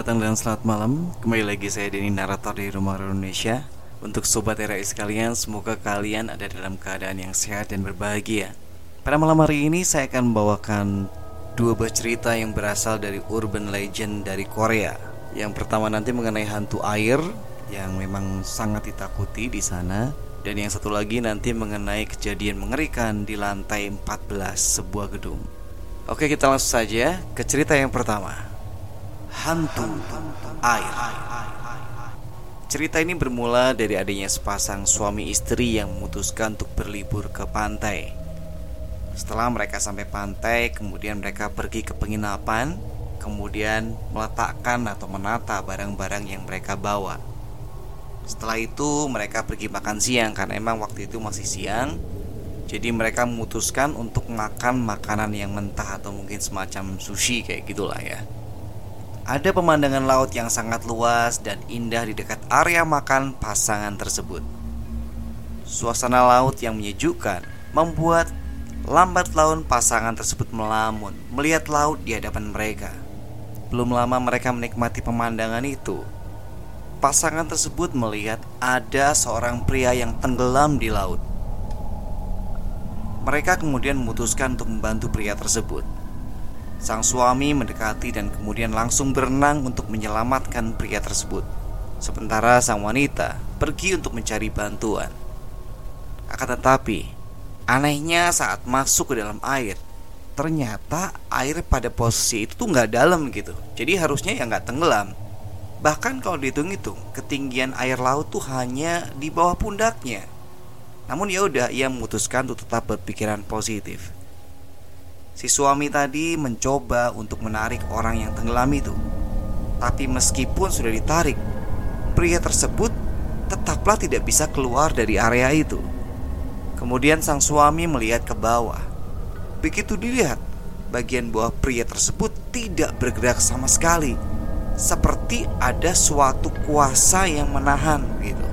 Selamat datang dan selamat malam. Kembali lagi saya Denny narator dari Rumah Indonesia. Untuk sobat RAI sekalian, semoga kalian ada dalam keadaan yang sehat dan berbahagia. Pada malam hari ini saya akan membawakan dua buah cerita yang berasal dari urban legend dari Korea. Yang pertama nanti mengenai hantu air yang memang sangat ditakuti di sana dan yang satu lagi nanti mengenai kejadian mengerikan di lantai 14 sebuah gedung. Oke, kita langsung saja ke cerita yang pertama. Hantu Air. Cerita ini bermula dari adanya sepasang suami istri yang memutuskan untuk berlibur ke pantai. Setelah mereka sampai pantai, kemudian mereka pergi ke penginapan Kemudian meletakkan atau menata barang-barang yang mereka bawa. Setelah itu mereka pergi makan siang karena emang waktu itu masih siang. Jadi mereka memutuskan untuk makan makanan yang mentah atau mungkin semacam sushi kayak gitulah ya. Ada pemandangan laut yang sangat luas dan indah di dekat area makan pasangan tersebut. Suasana laut yang menyejukkan membuat lambat laun pasangan tersebut melamun melihat laut di hadapan mereka. Belum lama mereka menikmati pemandangan itu. Pasangan tersebut melihat ada seorang pria yang tenggelam di laut. Mereka kemudian memutuskan untuk membantu pria tersebut. Sang suami mendekati dan kemudian langsung berenang untuk menyelamatkan pria tersebut. Sementara sang wanita pergi untuk mencari bantuan. Akan tetapi, anehnya saat masuk ke dalam air, ternyata air pada posisi itu tuh nggak dalam gitu. Jadi harusnya ya nggak tenggelam. Bahkan kalau dihitung-hitung, ketinggian air laut tuh hanya di bawah pundaknya. Namun ya udah, ia memutuskan untuk tetap berpikiran positif. Si suami tadi mencoba untuk menarik orang yang tenggelam itu. Tapi meskipun sudah ditarik, pria tersebut tetaplah tidak bisa keluar dari area itu. Kemudian sang suami melihat ke bawah. Begitu dilihat, bagian bawah pria tersebut tidak bergerak sama sekali. Seperti ada suatu kuasa yang menahan gitu.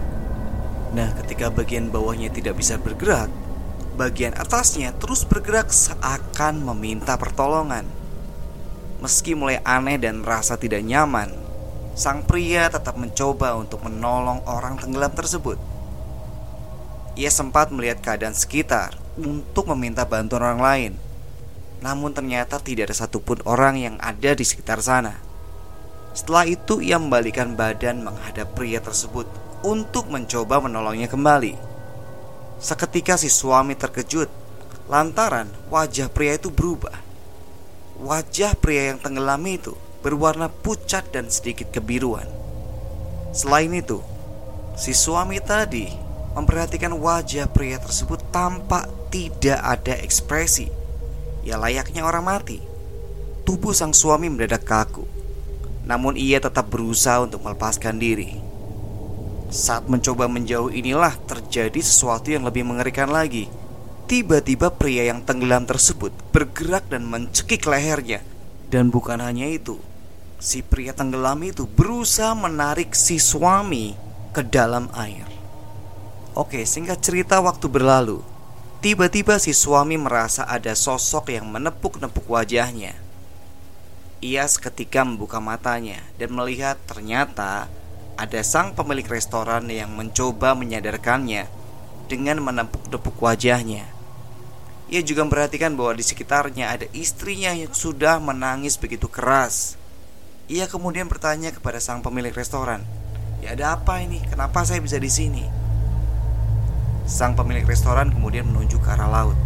Nah, ketika bagian bawahnya tidak bisa bergerak, bagian atasnya terus bergerak seakan meminta pertolongan. Meski mulai aneh dan merasa tidak nyaman, sang pria tetap mencoba untuk menolong orang tenggelam tersebut. Ia sempat melihat keadaan sekitar untuk meminta bantuan orang lain, namun ternyata tidak ada satupun orang yang ada di sekitar sana. Setelah itu, ia membalikan badan menghadap pria tersebut untuk mencoba menolongnya kembali. Seketika si suami terkejut lantaran wajah pria itu berubah. Wajah pria yang tenggelam itu berwarna pucat dan sedikit kebiruan. Selain itu, si suami tadi memperhatikan wajah pria tersebut tampak tidak ada ekspresi. Ya layaknya orang mati. Tubuh sang suami mendadak kaku. Namun ia tetap berusaha untuk melepaskan diri. Saat mencoba menjauh inilah terjadi sesuatu yang lebih mengerikan lagi. Tiba-tiba pria yang tenggelam tersebut bergerak dan mencekik lehernya. Dan bukan hanya itu, si pria tenggelam itu berusaha menarik si suami ke dalam air. Oke, singkat cerita waktu berlalu. Tiba-tiba si suami merasa ada sosok yang menepuk-nepuk wajahnya. Ia seketika membuka matanya dan melihat ternyata ada sang pemilik restoran yang mencoba menyadarkannya dengan menepuk-tepuk wajahnya. Ia juga memperhatikan bahwa di sekitarnya ada istrinya yang sudah menangis begitu keras. Ia kemudian bertanya kepada sang pemilik restoran, "Ya ada apa ini? Kenapa saya bisa di sini?" Sang pemilik restoran kemudian menunjuk ke arah laut.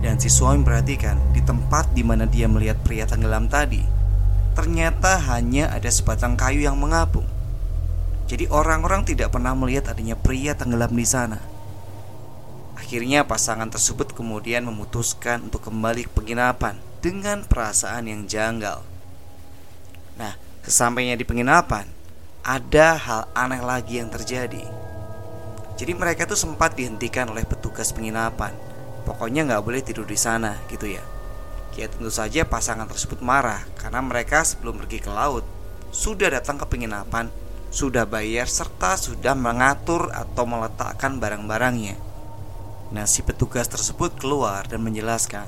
Dan si suami memperhatikan di tempat di mana dia melihat pria tenggelam tadi, ternyata hanya ada sebatang kayu yang mengapung. Jadi orang-orang tidak pernah melihat adanya pria tenggelam di sana. Akhirnya pasangan tersebut kemudian memutuskan untuk kembali ke penginapan dengan perasaan yang janggal. Nah, sesampainya di penginapan, ada hal aneh lagi yang terjadi. Jadi mereka tuh sempat dihentikan oleh petugas penginapan. Pokoknya nggak boleh tidur di sana, gitu ya. Ya tentu saja pasangan tersebut marah karena mereka sebelum pergi ke laut sudah datang ke penginapan sudah bayar serta sudah mengatur atau meletakkan barang-barangnya. Nah, si petugas tersebut keluar dan menjelaskan,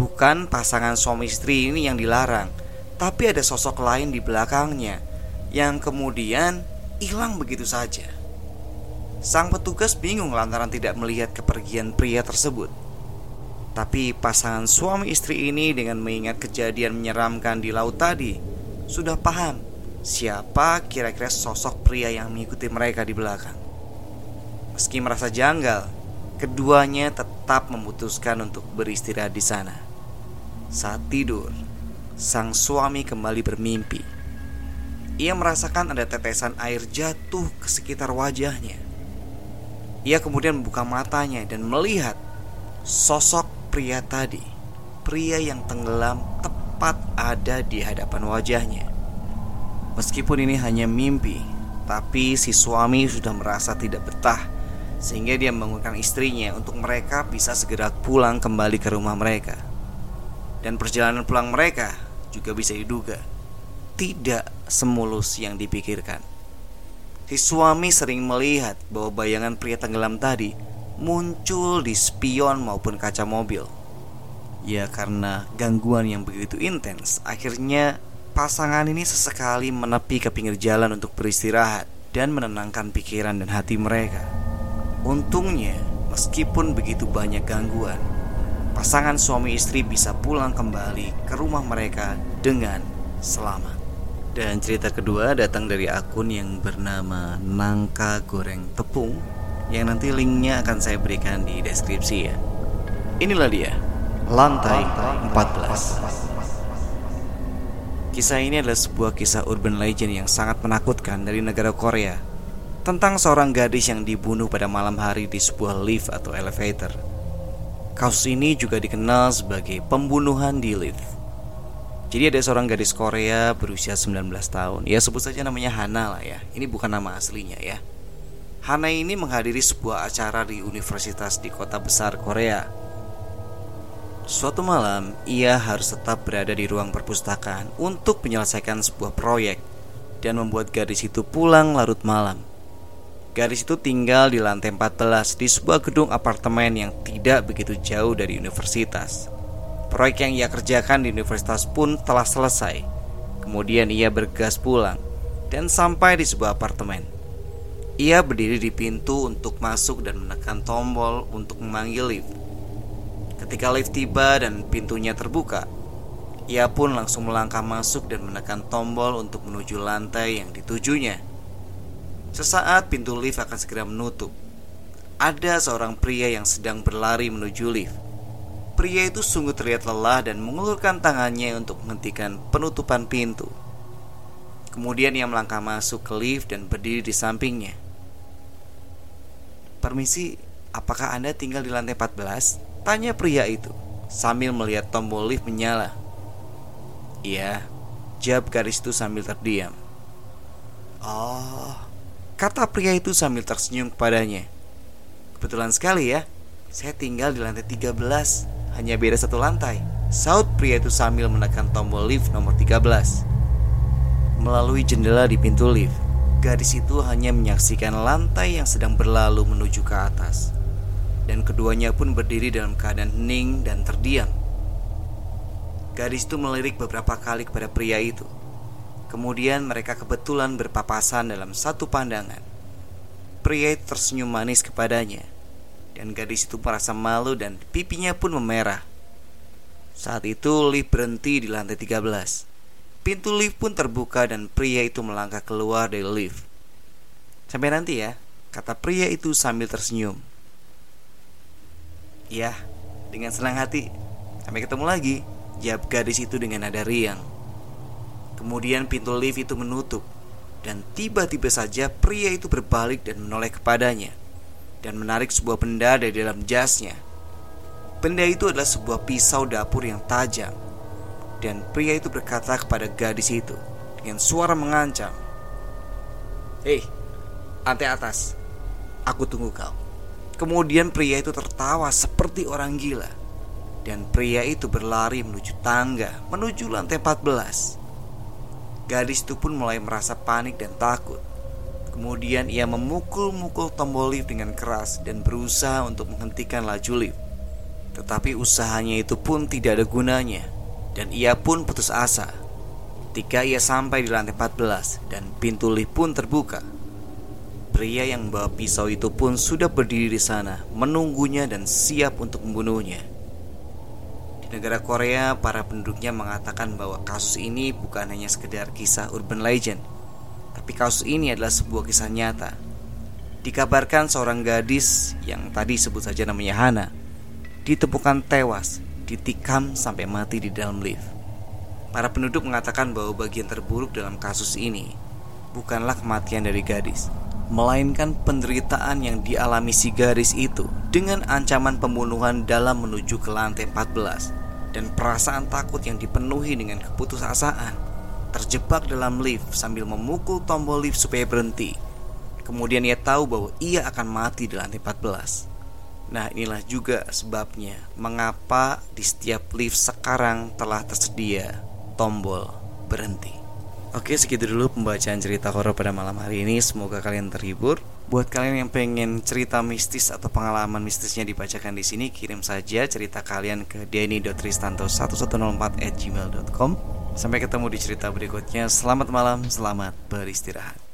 bukan pasangan suami istri ini yang dilarang, Tapi ada sosok lain di belakangnya yang kemudian hilang begitu saja. Sang petugas bingung lantaran tidak melihat kepergian pria tersebut. Tapi pasangan suami istri ini dengan mengingat kejadian menyeramkan di laut tadi sudah paham siapa kira-kira sosok pria yang mengikuti mereka di belakang. Meski merasa janggal, keduanya tetap memutuskan untuk beristirahat di sana. Saat tidur, sang suami kembali bermimpi. Ia merasakan ada tetesan air jatuh ke sekitar wajahnya. Ia kemudian membuka matanya dan melihat sosok pria tadi, pria yang tenggelam tepat ada di hadapan wajahnya. Meskipun ini hanya mimpi, tapi si suami sudah merasa tidak betah sehingga dia membangunkan istrinya untuk mereka bisa segera pulang kembali ke rumah mereka. Dan perjalanan pulang mereka juga bisa diduga tidak semulus yang dipikirkan. Si suami sering melihat bahwa bayangan pria tenggelam tadi muncul di spion maupun kaca mobil. Ya karena gangguan yang begitu intens, akhirnya pasangan ini sesekali menepi ke pinggir jalan untuk beristirahat dan menenangkan pikiran dan hati mereka. Untungnya, meskipun begitu banyak gangguan, pasangan suami istri bisa pulang kembali ke rumah mereka dengan selamat. Dan cerita kedua datang dari akun yang bernama Nangka Goreng Tepung yang nanti linknya akan saya berikan di deskripsi ya. Inilah dia, lantai 14. Kisah ini adalah sebuah kisah urban legend yang sangat menakutkan dari negara Korea tentang seorang gadis yang dibunuh pada malam hari di sebuah lift atau elevator. Kasus ini juga dikenal sebagai pembunuhan di lift. Jadi ada seorang gadis Korea berusia 19 tahun. Ya sebut saja namanya Hana lah ya. Ini bukan nama aslinya ya. Hana ini menghadiri sebuah acara di universitas di kota besar Korea. Suatu malam, ia harus tetap berada di ruang perpustakaan untuk menyelesaikan sebuah proyek dan membuat gadis itu pulang larut malam. Gadis itu tinggal di lantai 14 di sebuah gedung apartemen yang tidak begitu jauh dari universitas. Proyek yang ia kerjakan di universitas pun telah selesai. Kemudian ia bergas pulang dan sampai di sebuah apartemen. Ia berdiri di pintu untuk masuk dan menekan tombol untuk memanggil lift. Ketika lift tiba dan pintunya terbuka, ia pun langsung melangkah masuk dan menekan tombol untuk menuju lantai yang ditujunya. Sesaat pintu lift akan segera menutup. Ada seorang pria yang sedang berlari menuju lift. Pria itu sungguh terlihat lelah dan mengulurkan tangannya untuk menghentikan penutupan pintu. Kemudian ia melangkah masuk ke lift dan berdiri di sampingnya. Permisi, apakah Anda tinggal di lantai 14? Tanya pria itu sambil melihat tombol lift menyala. Iya, jawab garis itu sambil terdiam. Oh, Kata pria itu sambil tersenyum kepadanya Kebetulan sekali ya Saya tinggal di lantai 13 Hanya beda satu lantai Saut pria itu sambil menekan tombol lift nomor 13 Melalui jendela di pintu lift Gadis itu hanya menyaksikan lantai yang sedang berlalu menuju ke atas Dan keduanya pun berdiri dalam keadaan hening dan terdiam Gadis itu melirik beberapa kali kepada pria itu Kemudian mereka kebetulan berpapasan dalam satu pandangan. Pria itu tersenyum manis kepadanya, dan gadis itu merasa malu dan pipinya pun memerah. Saat itu lift berhenti di lantai 13. Pintu lift pun terbuka dan pria itu melangkah keluar dari lift. Sampai nanti ya, kata pria itu sambil tersenyum. Ya, dengan senang hati. Sampai ketemu lagi, jawab gadis itu dengan nada riang. Kemudian pintu lift itu menutup dan tiba-tiba saja pria itu berbalik dan menoleh kepadanya dan menarik sebuah benda dari dalam jasnya. Benda itu adalah sebuah pisau dapur yang tajam. Dan pria itu berkata kepada gadis itu dengan suara mengancam, "Hei, lantai atas. Aku tunggu kau." Kemudian pria itu tertawa seperti orang gila. Dan pria itu berlari menuju tangga, menuju lantai 14. Gadis itu pun mulai merasa panik dan takut. Kemudian ia memukul-mukul tombol lift dengan keras dan berusaha untuk menghentikan laju lift. Tetapi usahanya itu pun tidak ada gunanya dan ia pun putus asa. Ketika ia sampai di lantai 14 dan pintu lift pun terbuka, pria yang membawa pisau itu pun sudah berdiri di sana, menunggunya dan siap untuk membunuhnya. Di negara Korea, para penduduknya mengatakan bahwa kasus ini bukan hanya sekedar kisah urban legend, tapi kasus ini adalah sebuah kisah nyata. Dikabarkan seorang gadis yang tadi sebut saja namanya Hana ditemukan tewas, ditikam sampai mati di dalam lift. Para penduduk mengatakan bahwa bagian terburuk dalam kasus ini bukanlah kematian dari gadis, melainkan penderitaan yang dialami si gadis itu dengan ancaman pembunuhan dalam menuju ke lantai 14 dan perasaan takut yang dipenuhi dengan keputusasaan. Terjebak dalam lift sambil memukul tombol lift supaya berhenti. Kemudian ia tahu bahwa ia akan mati di lantai 14. Nah, inilah juga sebabnya mengapa di setiap lift sekarang telah tersedia tombol berhenti. Oke, segitu dulu pembacaan cerita horor pada malam hari ini. Semoga kalian terhibur. Buat kalian yang pengen cerita mistis atau pengalaman mistisnya dibacakan di sini, kirim saja cerita kalian ke denny.tristanto1104@gmail.com. Sampai ketemu di cerita berikutnya. Selamat malam, selamat beristirahat.